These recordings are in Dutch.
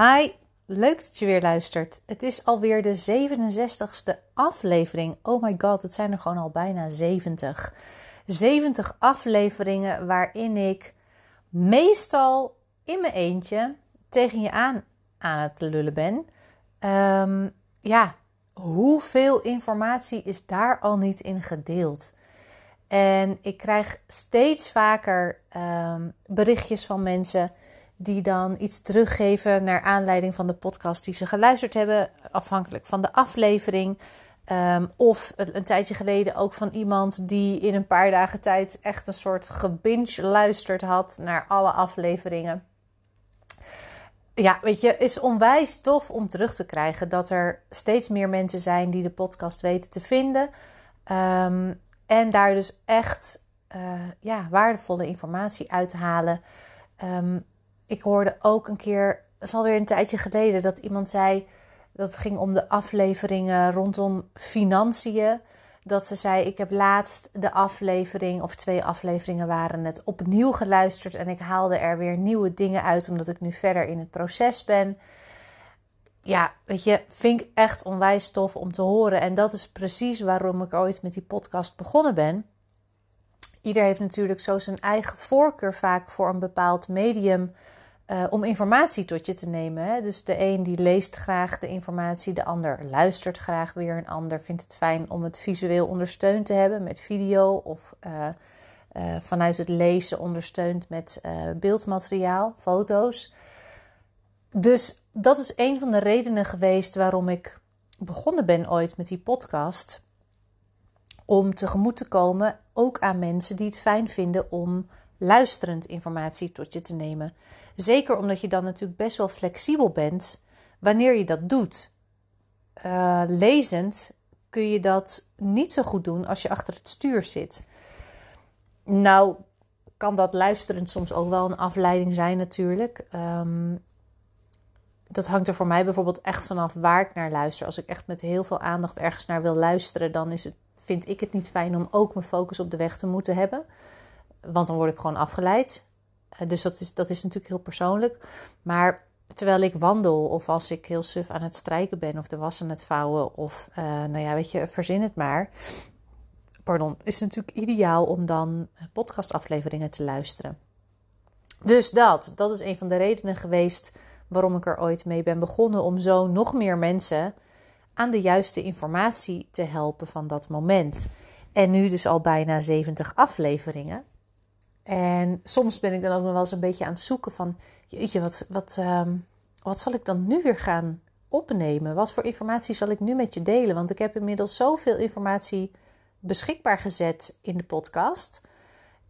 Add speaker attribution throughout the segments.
Speaker 1: Hi, leuk dat je weer luistert. Het is alweer de 67ste aflevering. Oh my god, het zijn er gewoon al bijna 70. 70 afleveringen waarin ik meestal in mijn eentje tegen je aan aan het lullen ben. Um, ja, hoeveel informatie is daar al niet in gedeeld? En ik krijg steeds vaker um, berichtjes van mensen die dan iets teruggeven naar aanleiding van de podcast die ze geluisterd hebben, afhankelijk van de aflevering. Um, of een tijdje geleden ook van iemand die in een paar dagen tijd echt een soort gebinge luisterd had naar alle afleveringen. Ja, weet je, is onwijs tof om terug te krijgen dat er steeds meer mensen zijn die de podcast weten te vinden. Um, en daar dus echt uh, ja, waardevolle informatie uit halen. Um, ik hoorde ook een keer, dat is alweer een tijdje geleden, dat iemand zei dat het ging om de afleveringen rondom financiën. Dat ze zei: Ik heb laatst de aflevering, of twee afleveringen waren het, opnieuw geluisterd. En ik haalde er weer nieuwe dingen uit, omdat ik nu verder in het proces ben. Ja, weet je, vind ik echt onwijs tof om te horen. En dat is precies waarom ik ooit met die podcast begonnen ben. Ieder heeft natuurlijk zo zijn eigen voorkeur vaak voor een bepaald medium uh, om informatie tot je te nemen. Hè? Dus de een die leest graag de informatie, de ander luistert graag weer. Een ander vindt het fijn om het visueel ondersteund te hebben met video of uh, uh, vanuit het lezen ondersteund met beeldmateriaal, foto's. Dus dat is een van de redenen geweest waarom ik begonnen ben ooit met die podcast. Om tegemoet te komen ook aan mensen die het fijn vinden om luisterend informatie tot je te nemen. Zeker omdat je dan natuurlijk best wel flexibel bent wanneer je dat doet. Uh, lezend kun je dat niet zo goed doen als je achter het stuur zit. Nou, kan dat luisterend soms ook wel een afleiding zijn, natuurlijk. Um, dat hangt er voor mij bijvoorbeeld echt vanaf waar ik naar luister. Als ik echt met heel veel aandacht ergens naar wil luisteren, dan is het, vind ik het niet fijn om ook mijn focus op de weg te moeten hebben. Want dan word ik gewoon afgeleid. Eh, dus dat is, natuurlijk heel persoonlijk. Maar terwijl ik wandel of als ik heel suf aan het strijken ben of de was aan het vouwen of uh, nou ja, weet je, verzin het maar. Pardon, is het natuurlijk ideaal om dan podcastafleveringen te luisteren. Dus dat, dat is een van de redenen geweest waarom ik er ooit mee ben begonnen om zo nog meer mensen aan de juiste informatie te helpen van dat moment. En nu dus al bijna 70 afleveringen. En soms ben ik dan ook nog wel eens een beetje aan het zoeken van, jeetje, wat, wat, um, wat zal ik dan nu weer gaan opnemen? Wat voor informatie zal ik nu met je delen? Want ik heb inmiddels zoveel informatie beschikbaar gezet in de podcast.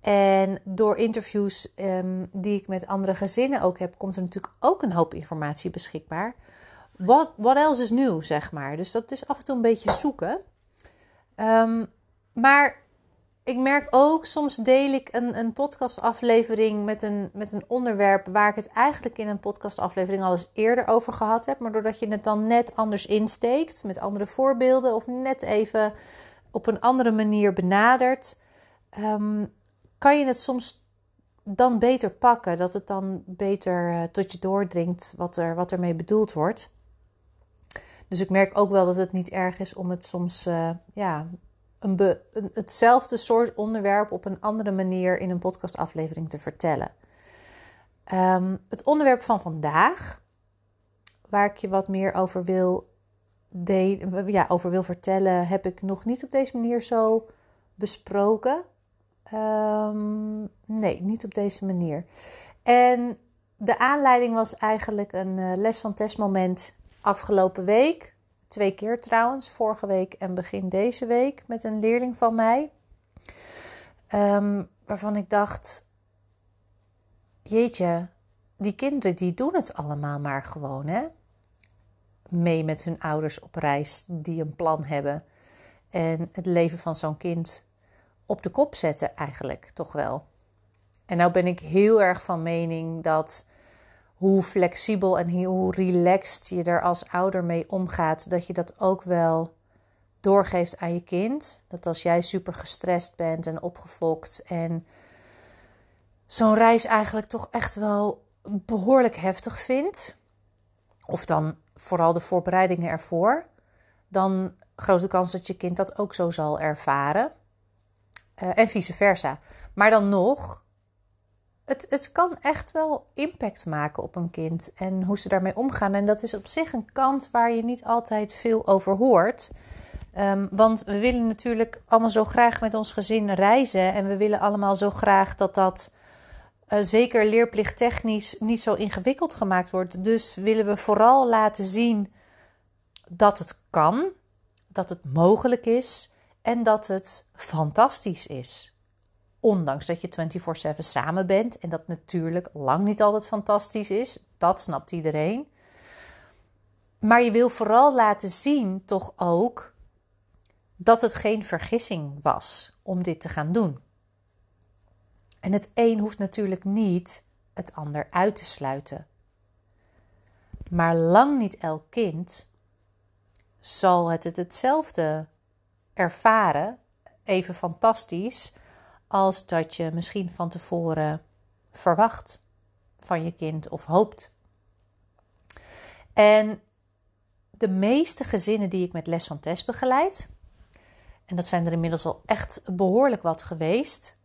Speaker 1: En door interviews um, die ik met andere gezinnen ook heb, komt er natuurlijk ook een hoop informatie beschikbaar. Wat else is nieuw, zeg maar. Dus dat is af en toe een beetje zoeken. Um, maar ik merk ook, soms deel ik een, een podcastaflevering met een, met een onderwerp waar ik het eigenlijk in een podcastaflevering al eens eerder over gehad heb. Maar doordat je het dan net anders insteekt, met andere voorbeelden of net even op een andere manier benadert, um, kan je het soms dan beter pakken. Dat het dan beter uh, tot je doordringt wat, er, wat ermee bedoeld wordt. Dus ik merk ook wel dat het niet erg is om het soms uh, ja, hetzelfde soort onderwerp op een andere manier in een podcastaflevering te vertellen. Um, het onderwerp van vandaag, waar ik je wat meer over wil, ja, over wil vertellen, heb ik nog niet op deze manier zo besproken. Um, nee, niet op deze manier. En de aanleiding was eigenlijk een uh, les van testmoment afgelopen week. Twee keer trouwens, vorige week en begin deze week met een leerling van mij. Um, waarvan ik dacht, jeetje, die kinderen die doen het allemaal maar gewoon hè. Mee met hun ouders op reis die een plan hebben. En het leven van zo'n kind op de kop zetten eigenlijk, toch wel. En nou ben ik heel erg van mening dat hoe flexibel en hoe relaxed je er als ouder mee omgaat, dat je dat ook wel doorgeeft aan je kind. Dat als jij super gestrest bent en opgefokt en zo'n reis eigenlijk toch echt wel behoorlijk heftig vindt, of dan vooral de voorbereidingen ervoor, dan grote kans dat je kind dat ook zo zal ervaren. Uh, en vice versa. Maar dan nog, het, het kan echt wel impact maken op een kind en hoe ze daarmee omgaan. En dat is op zich een kant waar je niet altijd veel over hoort. Ehm, want we willen natuurlijk allemaal zo graag met ons gezin reizen. En we willen allemaal zo graag dat dat uh, zeker leerplichttechnisch niet zo ingewikkeld gemaakt wordt. Dus willen we vooral laten zien dat het kan, dat het mogelijk is en dat het fantastisch is. Ondanks dat je 24/7 samen bent en dat natuurlijk lang niet altijd fantastisch is, dat snapt iedereen. Maar je wil vooral laten zien, toch ook, dat het geen vergissing was om dit te gaan doen. En het een hoeft natuurlijk niet het ander uit te sluiten. Maar lang niet elk kind zal het, het hetzelfde ervaren, even fantastisch, als dat je misschien van tevoren verwacht van je kind of hoopt. En de meeste gezinnen die ik met les van test begeleid, en dat zijn er inmiddels al echt behoorlijk wat geweest,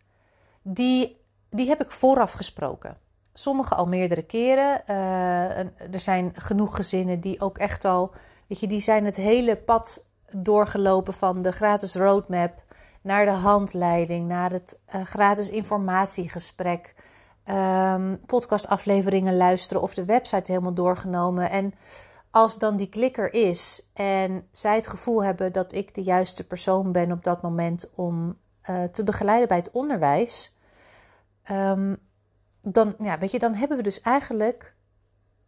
Speaker 1: die, die heb ik vooraf gesproken. Sommige al meerdere keren. Uh, er zijn genoeg gezinnen die ook echt al, weet je, die zijn het hele pad doorgelopen van de gratis roadmap naar de handleiding, naar het uh, gratis informatiegesprek, um, podcastafleveringen luisteren of de website helemaal doorgenomen. En als dan die klikker is en zij het gevoel hebben dat ik de juiste persoon ben op dat moment om uh, te begeleiden bij het onderwijs, um, dan, ja, weet je, dan hebben we dus eigenlijk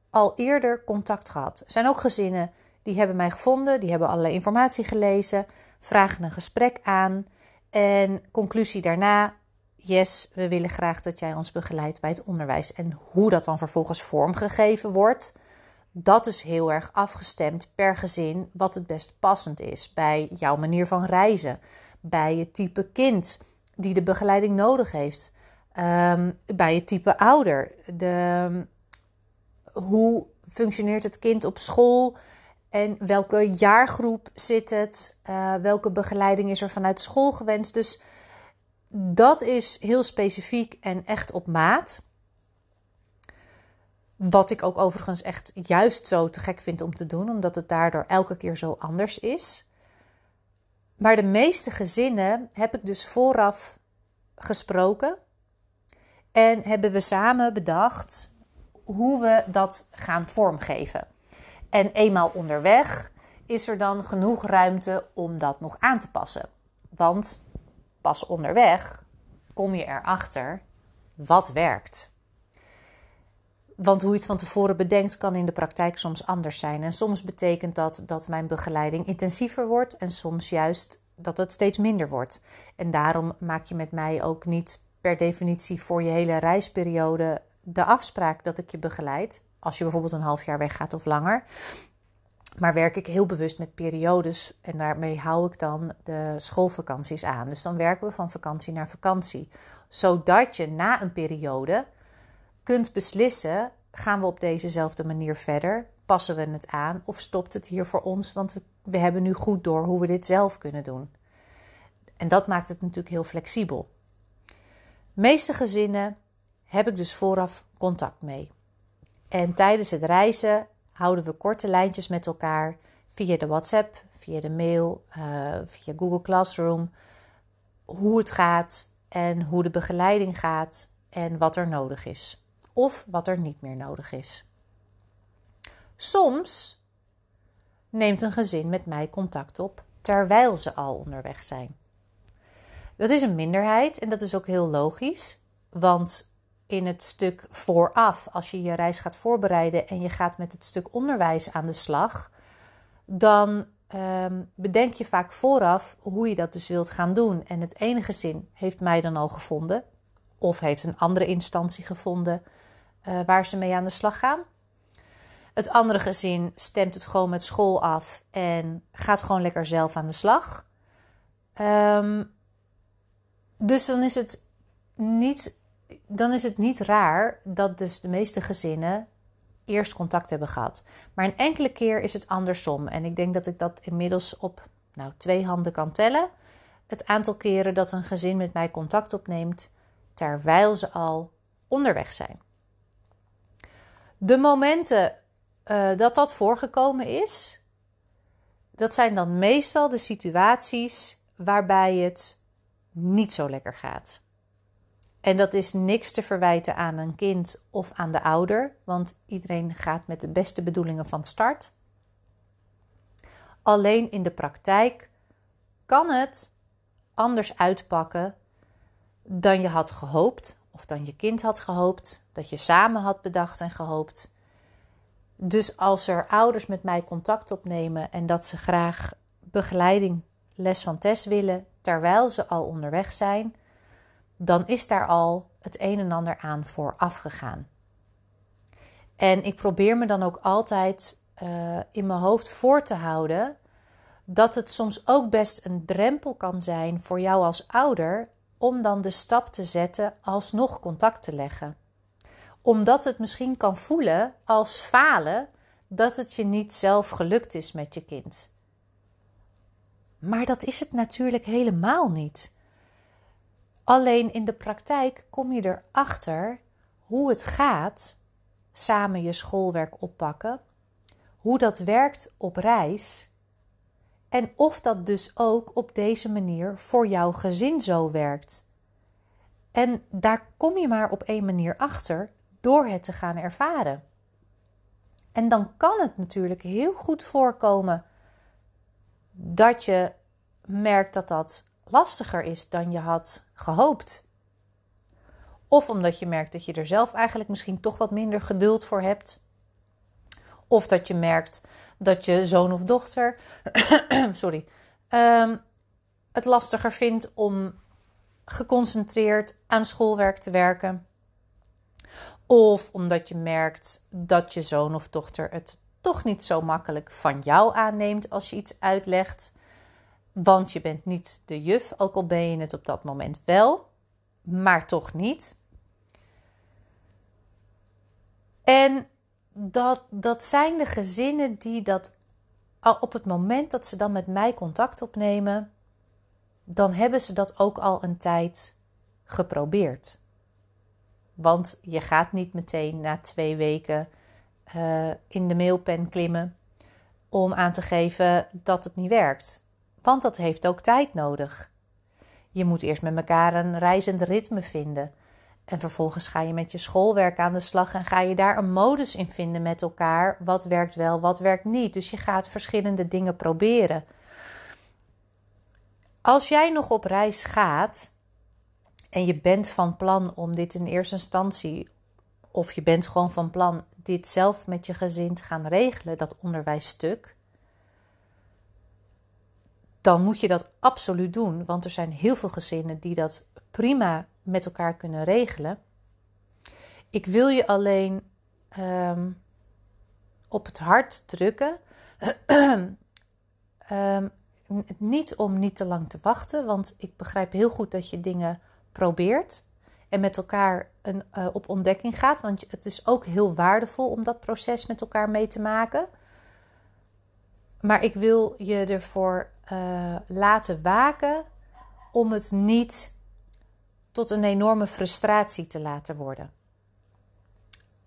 Speaker 1: al eerder contact gehad. Er zijn ook gezinnen die hebben mij gevonden, die hebben allerlei informatie gelezen, vragen een gesprek aan en conclusie daarna, yes, we willen graag dat jij ons begeleidt bij het onderwijs. En hoe dat dan vervolgens vormgegeven wordt, dat is heel erg afgestemd per gezin wat het best passend is bij jouw manier van reizen, bij je type kind die de begeleiding nodig heeft, um, bij je type ouder, de, hoe functioneert het kind op school en welke jaargroep zit het, uh, welke begeleiding is er vanuit school gewenst. Dus dat is heel specifiek en echt op maat. Wat ik ook overigens echt juist zo te gek vind om te doen, omdat het daardoor elke keer zo anders is. Maar de meeste gezinnen heb ik dus vooraf gesproken en hebben we samen bedacht hoe we dat gaan vormgeven. En eenmaal onderweg is er dan genoeg ruimte om dat nog aan te passen. Want pas onderweg kom je erachter wat werkt. Want hoe je het van tevoren bedenkt, kan in de praktijk soms anders zijn. En soms betekent dat dat mijn begeleiding intensiever wordt en soms juist dat het steeds minder wordt. En daarom maak je met mij ook niet per definitie voor je hele reisperiode de afspraak dat ik je begeleid. Als je bijvoorbeeld een half jaar weggaat of langer. Maar werk ik heel bewust met periodes en daarmee hou ik dan de schoolvakanties aan. Dus dan werken we van vakantie naar vakantie. Zodat je na een periode kunt beslissen: gaan we op dezezelfde manier verder? Passen we het aan of stopt het hier voor ons? Want we, hebben nu goed door hoe we dit zelf kunnen doen. En dat maakt het natuurlijk heel flexibel. meeste gezinnen heb ik dus vooraf contact mee. En tijdens het reizen houden we korte lijntjes met elkaar via de WhatsApp, via de mail, uh, via Google Classroom. Hoe het gaat en hoe de begeleiding gaat en wat er nodig is of wat er niet meer nodig is. Soms neemt een gezin met mij contact op terwijl ze al onderweg zijn. Dat is een minderheid en dat is ook heel logisch, want in het stuk vooraf, als je je reis gaat voorbereiden en je gaat met het stuk onderwijs aan de slag, dan ehm, bedenk je vaak vooraf hoe je dat dus wilt gaan doen. En het ene gezin heeft mij dan al gevonden, of heeft een andere instantie gevonden uh, waar ze mee aan de slag gaan. Het andere gezin stemt het gewoon met school af en gaat gewoon lekker zelf aan de slag. Um, dus dan is het niet dan is het niet raar dat dus de meeste gezinnen eerst contact hebben gehad. Maar een enkele keer is het andersom. En ik denk dat ik dat inmiddels op nou, twee handen kan tellen. Het aantal keren dat een gezin met mij contact opneemt terwijl ze al onderweg zijn. De momenten uh, dat dat voorgekomen is, dat zijn dan meestal de situaties waarbij het niet zo lekker gaat. En dat is niks te verwijten aan een kind of aan de ouder, want iedereen gaat met de beste bedoelingen van start. Alleen in de praktijk kan het anders uitpakken dan je had gehoopt, of dan je kind had gehoopt, dat je samen had bedacht en gehoopt. Dus als er ouders met mij contact opnemen en dat ze graag begeleiding, les van test willen, terwijl ze al onderweg zijn, dan is daar al het een en ander aan vooraf gegaan. En ik probeer me dan ook altijd uh, in mijn hoofd voor te houden dat het soms ook best een drempel kan zijn voor jou als ouder om dan de stap te zetten alsnog contact te leggen. Omdat het misschien kan voelen als falen dat het je niet zelf gelukt is met je kind. Maar dat is het natuurlijk helemaal niet. Alleen in de praktijk kom je erachter hoe het gaat samen je schoolwerk oppakken, hoe dat werkt op reis en of dat dus ook op deze manier voor jouw gezin zo werkt. En daar kom je maar op één manier achter door het te gaan ervaren. En dan kan het natuurlijk heel goed voorkomen dat je merkt dat dat lastiger is dan je had gehoopt. Of omdat je merkt dat je er zelf eigenlijk misschien toch wat minder geduld voor hebt. Of dat je merkt dat je zoon of dochter sorry, um, het lastiger vindt om geconcentreerd aan schoolwerk te werken. Of omdat je merkt dat je zoon of dochter het toch niet zo makkelijk van jou aanneemt als je iets uitlegt. Want je bent niet de juf, ook al ben je het op dat moment wel, maar toch niet. En dat, dat zijn de gezinnen die dat op het moment dat ze dan met mij contact opnemen, dan hebben ze dat ook al een tijd geprobeerd. Want je gaat niet meteen na twee weken uh, in de mailpen klimmen om aan te geven dat het niet werkt. Want dat heeft ook tijd nodig. Je moet eerst met elkaar een reizend ritme vinden. En vervolgens ga je met je schoolwerk aan de slag en ga je daar een modus in vinden met elkaar. Wat werkt wel, wat werkt niet. Dus je gaat verschillende dingen proberen. Als jij nog op reis gaat en je bent van plan om dit in eerste instantie, of je bent gewoon van plan dit zelf met je gezin te gaan regelen, dat onderwijsstuk, dan moet je dat absoluut doen. Want er zijn heel veel gezinnen die dat prima met elkaar kunnen regelen. Ik wil je alleen ehm, op het hart drukken. um, niet om niet te lang te wachten, want ik begrijp heel goed dat je dingen probeert en met elkaar een, uh, op ontdekking gaat. Want het is ook heel waardevol om dat proces met elkaar mee te maken. Maar ik wil je ervoor uh, laten waken om het niet tot een enorme frustratie te laten worden.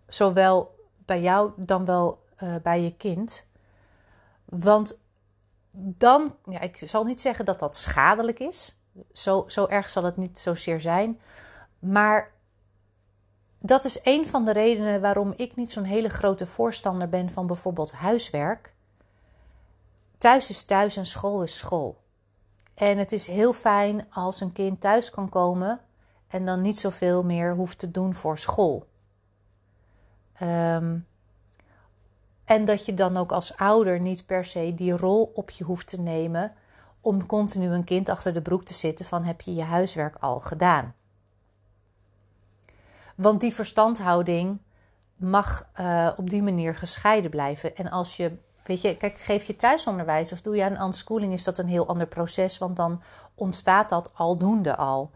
Speaker 1: Zowel bij jou dan wel uh, bij je kind. Want dan, ja, ik zal niet zeggen dat dat schadelijk is. Zo, zo erg zal het niet zozeer zijn. Maar dat is een van de redenen waarom ik niet zo'n hele grote voorstander ben van bijvoorbeeld huiswerk. Thuis is thuis en school is school. En het is heel fijn als een kind thuis kan komen en dan niet zoveel meer hoeft te doen voor school. Um, en dat je dan ook als ouder niet per se die rol op je hoeft te nemen om continu een kind achter de broek te zitten van heb je je huiswerk al gedaan. Want die verstandhouding mag uh, op die manier gescheiden blijven. En als je, weet je, kijk, geef je thuisonderwijs of doe je aan unschooling, is dat een heel ander proces, want dan ontstaat dat aldoende al.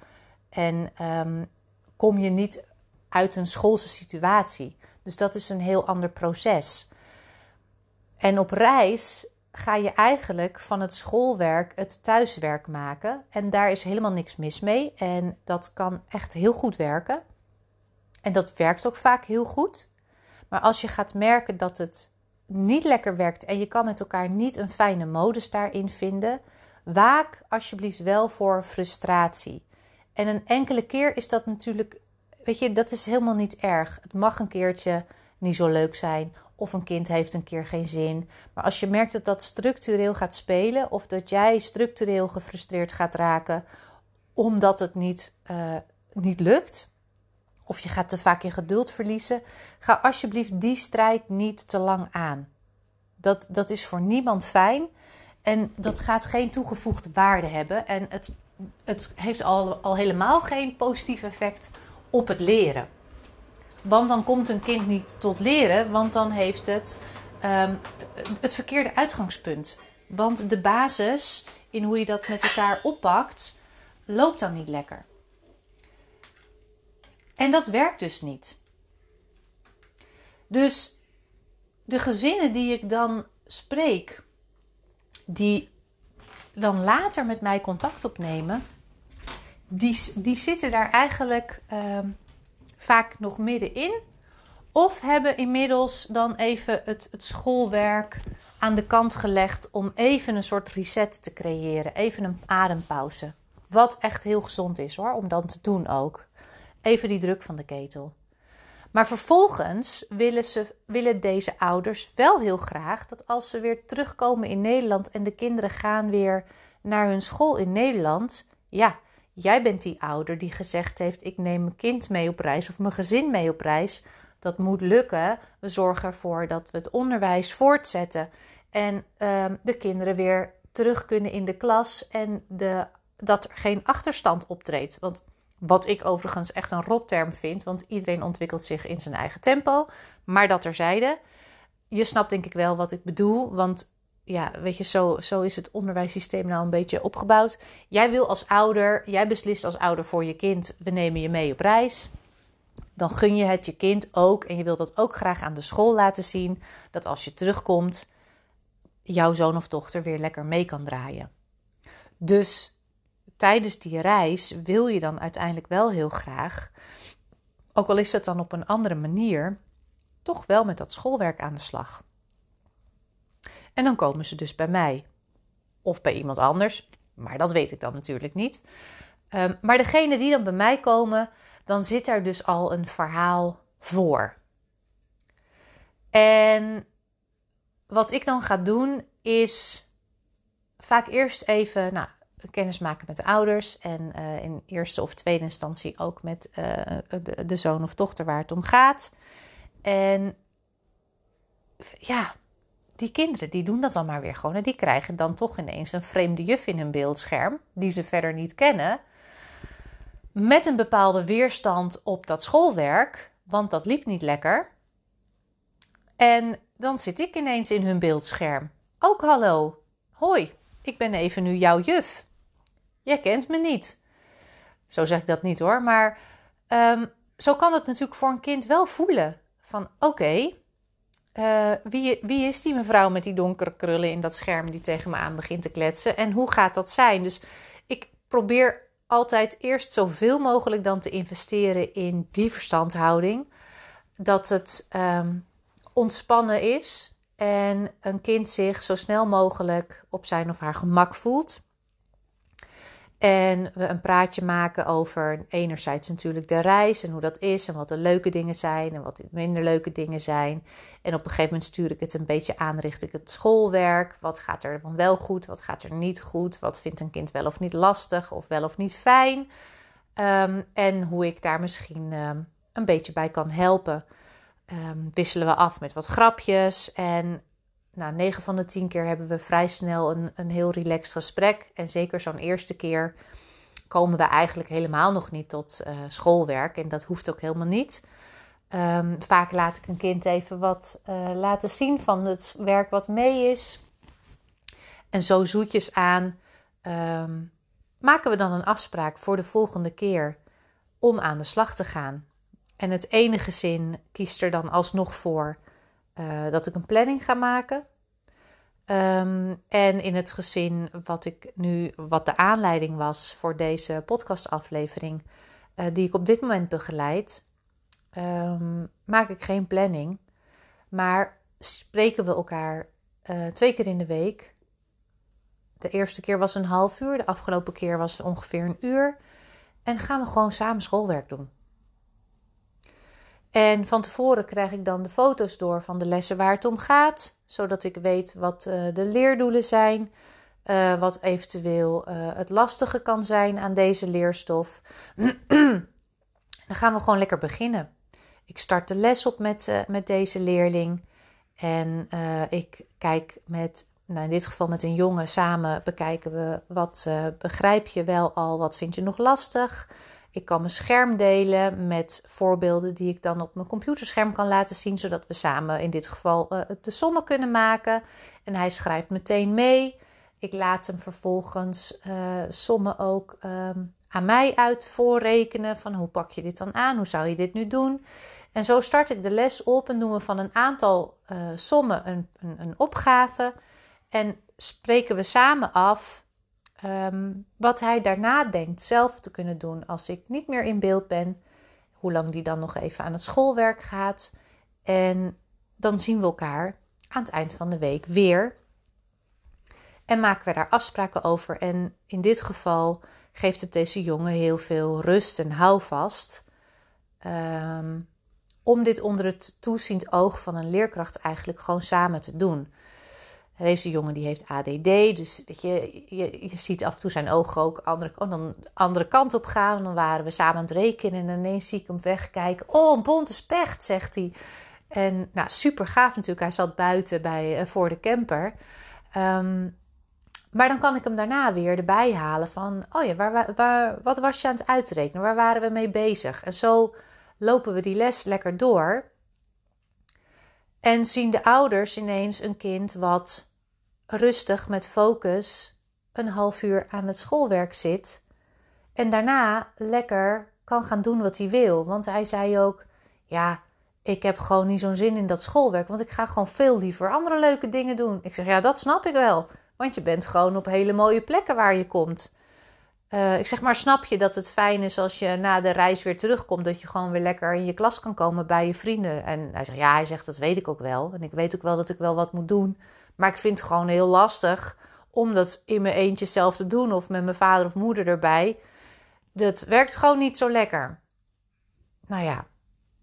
Speaker 1: En um, kom je niet uit een schoolse situatie. Dus dat is een heel ander proces. En op reis ga je eigenlijk van het schoolwerk het thuiswerk maken. En daar is helemaal niks mis mee. En dat kan echt heel goed werken. En dat werkt ook vaak heel goed. Maar als je gaat merken dat het niet lekker werkt en je kan met elkaar niet een fijne modus daarin vinden, waak alsjeblieft wel voor frustratie. En een enkele keer is dat natuurlijk, weet je, dat is helemaal niet erg. Het mag een keertje niet zo leuk zijn of een kind heeft een keer geen zin. Maar als je merkt dat dat structureel gaat spelen of dat jij structureel gefrustreerd gaat raken omdat het niet, uh, niet lukt, of je gaat te vaak je geduld verliezen, ga alsjeblieft die strijd niet te lang aan. Dat, dat is voor niemand fijn en dat gaat geen toegevoegde waarde hebben. En het, het heeft al, al helemaal geen positief effect op het leren. Want dan komt een kind niet tot leren, want dan heeft het um, het verkeerde uitgangspunt. Want de basis in hoe je dat met elkaar oppakt, loopt dan niet lekker. En dat werkt dus niet. Dus de gezinnen die ik dan spreek, die dan later met mij contact opnemen, die, die zitten daar eigenlijk uh, vaak nog middenin. Of hebben inmiddels dan even het, het schoolwerk aan de kant gelegd om even een soort reset te creëren. Even een adempauze. Wat echt heel gezond is hoor, om dan te doen ook. Even die druk van de ketel. Maar vervolgens willen, ze, willen deze ouders wel heel graag dat als ze weer terugkomen in Nederland en de kinderen gaan weer naar hun school in Nederland, ja, jij bent die ouder die gezegd heeft: ik neem mijn kind mee op reis of mijn gezin mee op reis. Dat moet lukken. We zorgen ervoor dat we het onderwijs voortzetten en ehm, de kinderen weer terug kunnen in de klas en de, dat er geen achterstand optreedt. Want wat ik overigens echt een rotterm vind, want iedereen ontwikkelt zich in zijn eigen tempo. Maar dat terzijde. Je snapt denk ik wel wat ik bedoel, want ja, weet je, zo, zo is het onderwijssysteem nou een beetje opgebouwd. Jij wil als ouder, jij beslist als ouder voor je kind, we nemen je mee op reis. Dan gun je het je kind ook en je wilt dat ook graag aan de school laten zien, dat als je terugkomt, jouw zoon of dochter weer lekker mee kan draaien. Dus tijdens die reis wil je dan uiteindelijk wel heel graag, ook al is het dan op een andere manier, toch wel met dat schoolwerk aan de slag. En dan komen ze dus bij mij of bij iemand anders, maar dat weet ik dan natuurlijk niet. Um, maar degene die dan bij mij komen, dan zit er dus al een verhaal voor. En wat ik dan ga doen is vaak eerst even, nou, kennis maken met de ouders en uh, in eerste of tweede instantie ook met uh, de, de, zoon of dochter waar het om gaat. En ja, die kinderen die doen dat dan maar weer gewoon. En die krijgen dan toch ineens een vreemde juf in hun beeldscherm, die ze verder niet kennen. Met een bepaalde weerstand op dat schoolwerk, want dat liep niet lekker. En dan zit ik ineens in hun beeldscherm. Ook hallo. Hoi, ik ben even nu jouw juf. Jij kent me niet. Zo zeg ik dat niet hoor, maar um, zo kan het natuurlijk voor een kind wel voelen. Van oké, uh, wie, wie is die mevrouw met die donkere krullen in dat scherm die tegen me aan begint te kletsen? En hoe gaat dat zijn? Dus ik probeer altijd eerst zoveel mogelijk dan te investeren in die verstandhouding. Dat het um, ontspannen is en een kind zich zo snel mogelijk op zijn of haar gemak voelt. En we een praatje maken over enerzijds natuurlijk de reis en hoe dat is en wat de leuke dingen zijn en wat de minder leuke dingen zijn. En op een gegeven moment stuur ik het een beetje aan, richt ik het schoolwerk. Wat gaat er dan wel goed, wat gaat er niet goed, wat vindt een kind wel of niet lastig of wel of niet fijn. Um, en hoe ik daar misschien um, een beetje bij kan helpen. Um, wisselen we af met wat grapjes en nou, 9 van de 10 keer hebben we vrij snel een, een heel relaxed gesprek. En zeker zo'n eerste keer komen we eigenlijk helemaal nog niet tot uh, schoolwerk. En dat hoeft ook helemaal niet. Um, vaak laat ik een kind even wat uh, laten zien van het werk wat mee is. En zo zoetjes aan um, maken we dan een afspraak voor de volgende keer om aan de slag te gaan. En het ene gezin kiest er dan alsnog voor uh, dat ik een planning ga maken. Um, en in het gezin wat ik nu, wat de aanleiding was voor deze podcastaflevering, uh, die ik op dit moment begeleid, um, maak ik geen planning. Maar spreken we elkaar uh, twee keer in de week. De eerste keer was een half uur, de afgelopen keer was ongeveer een uur. En gaan we gewoon samen schoolwerk doen. En van tevoren krijg ik dan de foto's door van de lessen waar het om gaat, zodat ik weet wat uh, de leerdoelen zijn, uh, wat eventueel uh, het lastige kan zijn aan deze leerstof. dan gaan we gewoon lekker beginnen. Ik start de les op met, met deze leerling en ik kijk met, nou in dit geval met een jongen samen, bekijken we wat begrijp je wel al, wat vind je nog lastig. Ik kan mijn scherm delen met voorbeelden die ik dan op mijn computerscherm kan laten zien, zodat we samen in dit geval uh, de sommen kunnen maken. En hij schrijft meteen mee. Ik laat hem vervolgens uh, sommen ook um, aan mij uit voorrekenen. Van hoe pak je dit dan aan? Hoe zou je dit nu doen? En zo start ik de les op en doen we van een aantal uh, sommen een, een, een opgave. En spreken we samen af Ehm, wat hij daarna denkt zelf te kunnen doen als ik niet meer in beeld ben. Hoe lang die dan nog even aan het schoolwerk gaat. En dan zien we elkaar aan het eind van de week weer. En maken we daar afspraken over. En in dit geval geeft het deze jongen heel veel rust en houvast. Um, om dit onder het toeziend oog van een leerkracht eigenlijk gewoon samen te doen. Deze jongen die heeft ADD, dus weet je, je, je ziet af en toe zijn ogen ook andere, oh, dan andere kant op gaan. Dan waren we samen aan het rekenen en ineens zie ik hem wegkijken. Oh, een bonte specht, zegt hij. En nou, super gaaf natuurlijk. Hij zat buiten bij, uh, voor de camper. Um, maar dan kan ik hem daarna weer erbij halen van... oh ja, waar, waar, wat was je aan het uitrekenen? Waar waren we mee bezig? En zo lopen we die les lekker door... En zien de ouders ineens een kind wat rustig met focus een half uur aan het schoolwerk zit. En daarna lekker kan gaan doen wat hij wil. Want hij zei ook: Ja, ik heb gewoon niet zo'n zin in dat schoolwerk. Want ik ga gewoon veel liever andere leuke dingen doen. Ik zeg: Ja, dat snap ik wel. Want je bent gewoon op hele mooie plekken waar je komt. Uh, ik zeg maar, snap je dat het fijn is als je na de reis weer terugkomt, dat je gewoon weer lekker in je klas kan komen bij je vrienden? En hij zegt, ja, hij zegt, dat weet ik ook wel. En ik weet ook wel dat ik wel wat moet doen. Maar ik vind het gewoon heel lastig om dat in mijn eentje zelf te doen of met mijn vader of moeder erbij. Dat werkt gewoon niet zo lekker. Nou ja,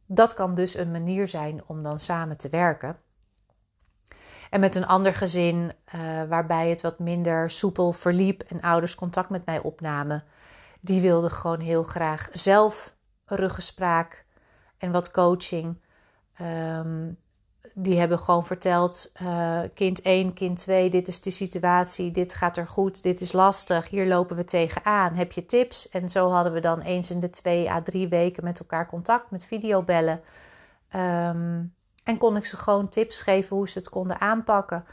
Speaker 1: dat kan dus een manier zijn om dan samen te werken. En met een ander gezin uh, waarbij het wat minder soepel verliep en ouders contact met mij opnamen, die wilden gewoon heel graag zelf ruggespraak en wat coaching. Um, die hebben gewoon verteld: uh, kind 1, kind 2, dit is de situatie, dit gaat er goed, dit is lastig, hier lopen we tegenaan. Heb je tips? En zo hadden we dan eens in de twee à drie weken met elkaar contact met videobellen. Um, en kon ik ze gewoon tips geven hoe ze het konden aanpakken.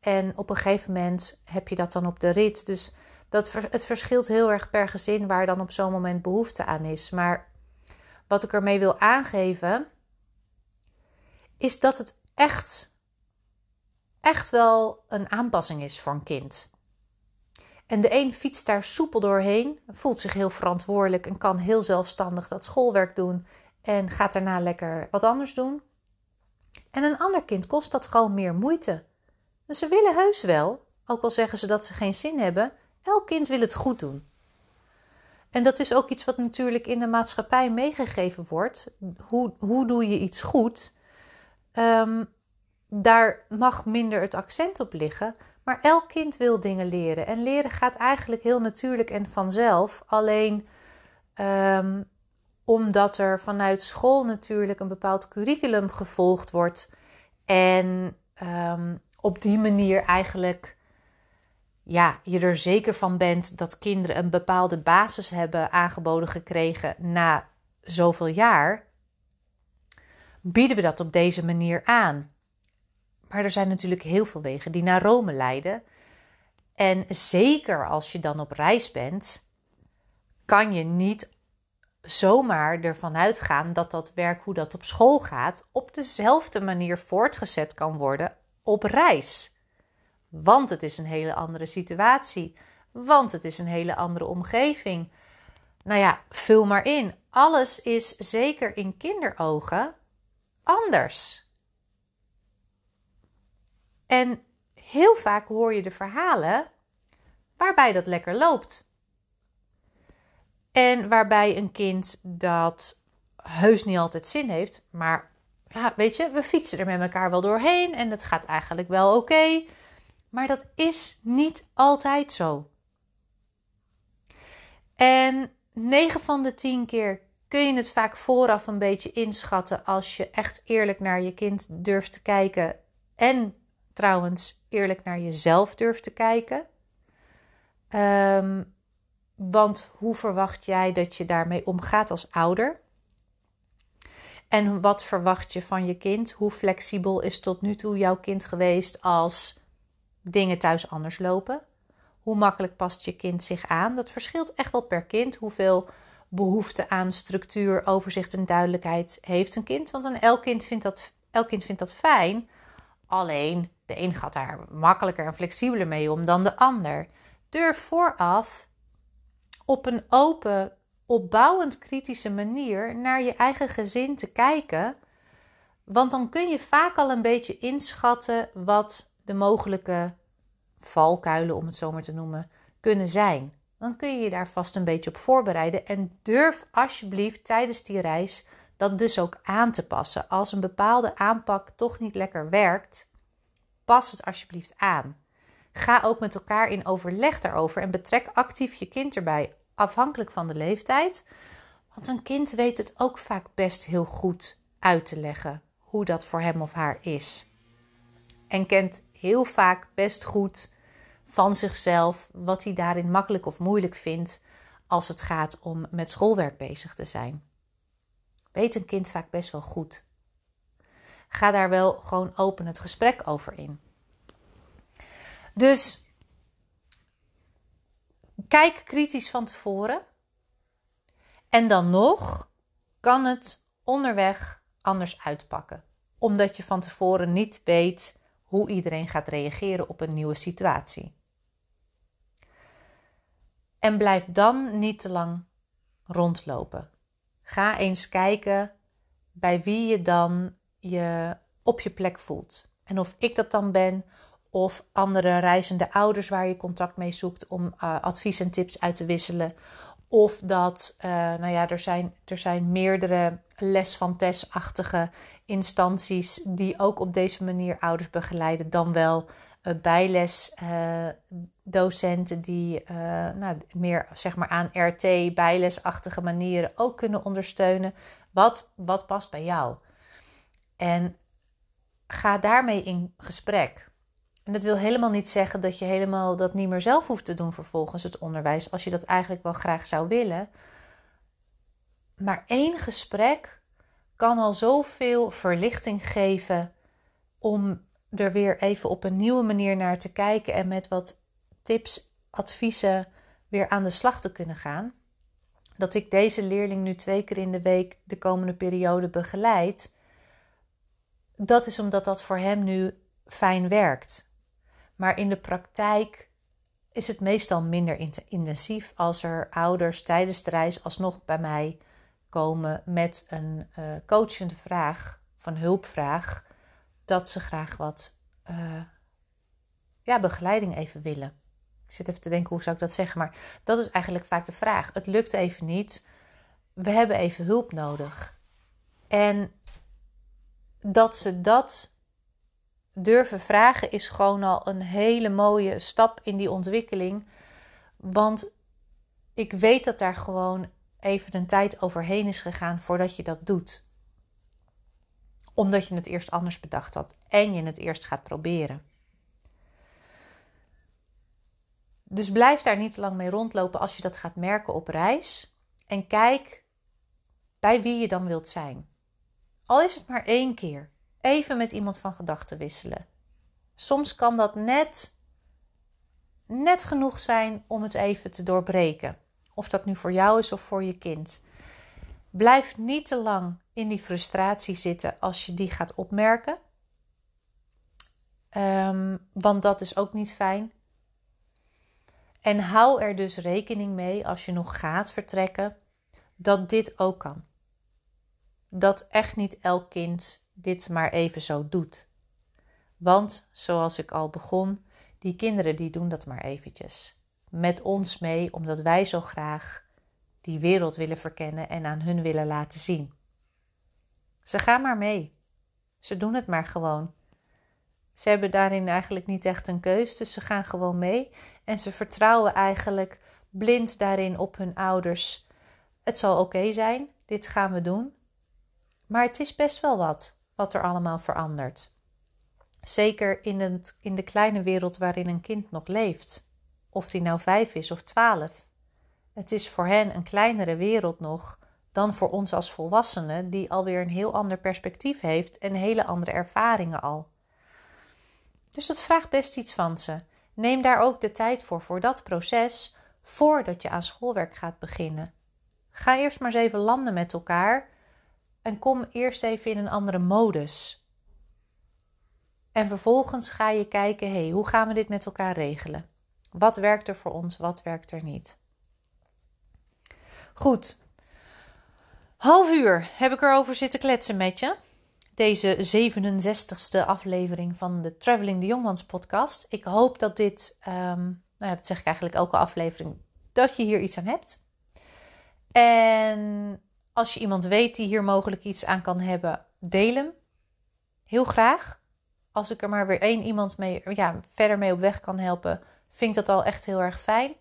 Speaker 1: En op een gegeven moment heb je dat dan op de rit. Dus dat, het verschilt heel erg per gezin waar dan op zo'n moment behoefte aan is. Maar wat ik ermee wil aangeven, is dat het echt, echt wel een aanpassing is voor een kind. En de een fietst daar soepel doorheen, voelt zich heel verantwoordelijk en kan heel zelfstandig dat schoolwerk doen en gaat daarna lekker wat anders doen. En een ander kind kost dat gewoon meer moeite. En ze willen heus wel, ook al zeggen ze dat ze geen zin hebben, elk kind wil het goed doen. En dat is ook iets wat natuurlijk in de maatschappij meegegeven wordt. Hoe, hoe doe je iets goed? Um, daar mag minder het accent op liggen. Maar elk kind wil dingen leren. En leren gaat eigenlijk heel natuurlijk en vanzelf. Alleen um, omdat er vanuit school natuurlijk een bepaald curriculum gevolgd wordt. En um, op die manier eigenlijk ja, je er zeker van bent dat kinderen een bepaalde basis hebben aangeboden gekregen na zoveel jaar, bieden we dat op deze manier aan. Maar er zijn natuurlijk heel veel wegen die naar Rome leiden. En zeker als je dan op reis bent, kan je niet zomaar ervan uitgaan dat dat werk, hoe dat op school gaat, op dezelfde manier voortgezet kan worden op reis. Want het is een hele andere situatie. Want het is een hele andere omgeving. Nou ja, vul maar in. Alles is zeker in kinderogen anders. En heel vaak hoor je de verhalen waarbij dat lekker loopt. En waarbij een kind dat heus niet altijd zin heeft, maar ja, weet je, we fietsen er met elkaar wel doorheen en het gaat eigenlijk wel oké. maar dat is niet altijd zo. En 9 van de 10 keer kun je het vaak vooraf een beetje inschatten als je echt eerlijk naar je kind durft te kijken en trouwens eerlijk naar jezelf durft te kijken. Um, want hoe verwacht jij dat je daarmee omgaat als ouder? En wat verwacht je van je kind? Hoe flexibel is tot nu toe jouw kind geweest als dingen thuis anders lopen? Hoe makkelijk past je kind zich aan? Dat verschilt echt wel per kind. Hoeveel behoefte aan structuur, overzicht en duidelijkheid heeft een kind? Want een elk kind vindt dat, elk kind vindt dat fijn. Alleen de een gaat daar makkelijker en flexibeler mee om dan de ander. Durf vooraf op een open, opbouwend kritische manier naar je eigen gezin te kijken. Want dan kun je vaak al een beetje inschatten wat de mogelijke valkuilen, om het zo maar te noemen, kunnen zijn. Dan kun je je daar vast een beetje op voorbereiden en durf alsjeblieft tijdens die reis dat dus ook aan te passen. Als een bepaalde aanpak toch niet lekker werkt, pas het alsjeblieft aan. Ga ook met elkaar in overleg daarover en betrek actief je kind erbij afhankelijk van de leeftijd. Want een kind weet het ook vaak best heel goed uit te leggen hoe dat voor hem of haar is. En kent heel vaak best goed van zichzelf wat hij daarin makkelijk of moeilijk vindt als het gaat om met schoolwerk bezig te zijn. Weet een kind vaak best wel goed. Ga daar wel gewoon open het gesprek over in. Dus Kijk kritisch van tevoren. En dan nog kan het onderweg anders uitpakken. Omdat je van tevoren niet weet hoe iedereen gaat reageren op een nieuwe situatie. En blijf dan niet te lang rondlopen. Ga eens kijken bij wie je dan je op je plek voelt. En of ik dat dan ben, of andere reizende ouders waar je contact mee zoekt om uh, advies en tips uit te wisselen. Of dat, uh, nou ja, er zijn, er zijn meerdere les van testachtige instanties die ook op deze manier ouders begeleiden, dan wel uh, bijlesdocenten die nou, meer zeg maar aan RT, bijlesachtige manieren ook kunnen ondersteunen. Wat, wat past bij jou? En ga daarmee in gesprek. En dat wil helemaal niet zeggen dat je helemaal dat niet meer zelf hoeft te doen vervolgens het onderwijs, als je dat eigenlijk wel graag zou willen. Maar één gesprek kan al zoveel verlichting geven om er weer even op een nieuwe manier naar te kijken en met wat tips, adviezen weer aan de slag te kunnen gaan. Dat ik deze leerling nu twee keer in de week de komende periode begeleid. Dat is omdat dat voor hem nu fijn werkt. Maar in de praktijk is het meestal minder intensief als er ouders tijdens de reis alsnog bij mij komen met een uh, coachende vraag, van hulpvraag, dat ze graag wat uh, ja, begeleiding even willen. Ik zit even te denken, hoe zou ik dat zeggen? Maar dat is eigenlijk vaak de vraag. Het lukt even niet. We hebben even hulp nodig. En dat ze dat durven vragen is gewoon al een hele mooie stap in die ontwikkeling. Want ik weet dat daar gewoon even een tijd overheen is gegaan voordat je dat doet. Omdat je het eerst anders bedacht had en je het eerst gaat proberen. Dus blijf daar niet te lang mee rondlopen als je dat gaat merken op reis. En kijk bij wie je dan wilt zijn. Al is het maar één keer even met iemand van gedachten wisselen. Soms kan dat net, net genoeg zijn om het even te doorbreken. Of dat nu voor jou is of voor je kind. Blijf niet te lang in die frustratie zitten als je die gaat opmerken. Um, want dat is ook niet fijn. En hou er dus rekening mee als je nog gaat vertrekken, dat dit ook kan. Dat echt niet elk kind dit maar even zo doet. Want, zoals ik al begon, die kinderen die doen dat maar eventjes. Met ons mee, omdat wij zo graag die wereld willen verkennen en aan hun willen laten zien. Ze gaan maar mee. Ze doen het maar gewoon. Ze hebben daarin eigenlijk niet echt een keus, dus ze gaan gewoon mee en ze vertrouwen eigenlijk blind daarin op hun ouders. Het zal oké zijn, dit gaan we doen. Maar het is best wel wat, wat er allemaal verandert. Zeker in, het, in de kleine wereld waarin een kind nog leeft. Of die nou vijf is of twaalf. Het is voor hen een kleinere wereld nog dan voor ons als volwassenen, die alweer een heel ander perspectief heeft en hele andere ervaringen al. Dus dat vraagt best iets van ze. Neem daar ook de tijd voor, voor dat proces, voordat je aan schoolwerk gaat beginnen. Ga eerst maar eens even landen met elkaar en kom eerst even in een andere modus. En vervolgens ga je kijken, hey, hoe gaan we dit met elkaar regelen? Wat werkt er voor ons, wat werkt er niet? Goed. Half uur heb ik erover zitten kletsen met je deze 67ste aflevering van de Traveling the Young podcast. Ik hoop dat dit, um, nou ja, dat zeg ik eigenlijk elke aflevering, dat je hier iets aan hebt. En als je iemand weet die hier mogelijk iets aan kan hebben, deel hem. Heel graag. Als ik er maar weer één iemand mee, ja, verder mee op weg kan helpen, vind ik dat al echt heel erg fijn.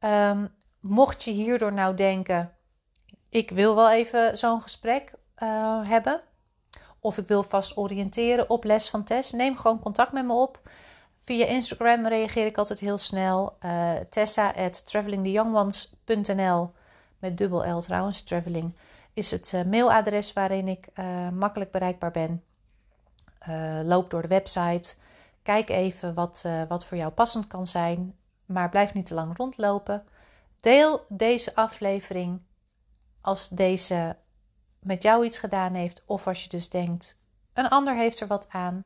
Speaker 1: Um, mocht je hierdoor nou denken, ik wil wel even zo'n gesprek uh, hebben, of ik wil vast oriënteren op les van Tess, neem gewoon contact met me op. Via Instagram reageer ik altijd heel snel. Uh, Tessa at travelingtheyoungones.nl met dubbel L trouwens, traveling is het uh, mailadres waarin ik uh, makkelijk bereikbaar ben. loop door de website. Kijk even wat, wat voor jou passend kan zijn. Maar blijf niet te lang rondlopen. Deel deze aflevering als deze met jou iets gedaan heeft, of als je dus denkt, een ander heeft er wat aan.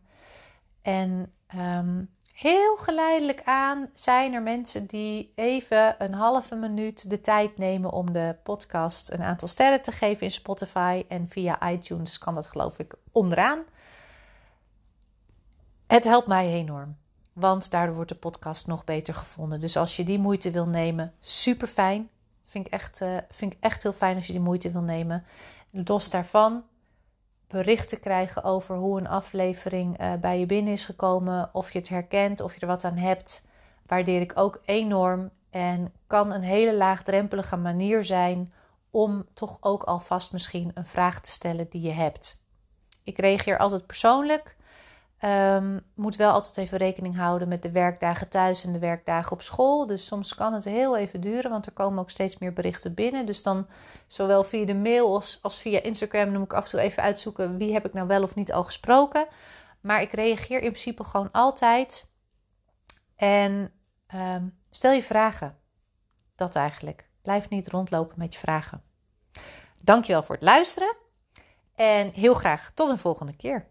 Speaker 1: En um, heel geleidelijk aan zijn er mensen die even een halve minuut de tijd nemen om de podcast een aantal sterren te geven in Spotify. En via iTunes kan dat geloof ik onderaan. Het helpt mij enorm. Want daardoor wordt de podcast nog beter gevonden. Dus als je die moeite wil nemen, super fijn. Vind ik echt, uh, vind ik echt heel fijn als je die moeite wil nemen. Los daarvan berichten krijgen over hoe een aflevering uh, bij je binnen is gekomen. Of je het herkent, of je er wat aan hebt. Waardeer ik ook enorm. En kan een hele laagdrempelige manier zijn om toch ook alvast misschien een vraag te stellen die je hebt. Ik reageer altijd persoonlijk. Um, moet wel altijd even rekening houden met de werkdagen thuis en de werkdagen op school. Dus soms kan het heel even duren, want er komen ook steeds meer berichten binnen. Dus dan zowel via de mail als, als via Instagram noem ik af en toe even uitzoeken wie heb ik nou wel of niet al gesproken. Maar ik reageer in principe gewoon altijd. En um, stel je vragen. Dat eigenlijk. Blijf niet rondlopen met je vragen. Dankjewel voor het luisteren. En heel graag tot een volgende keer.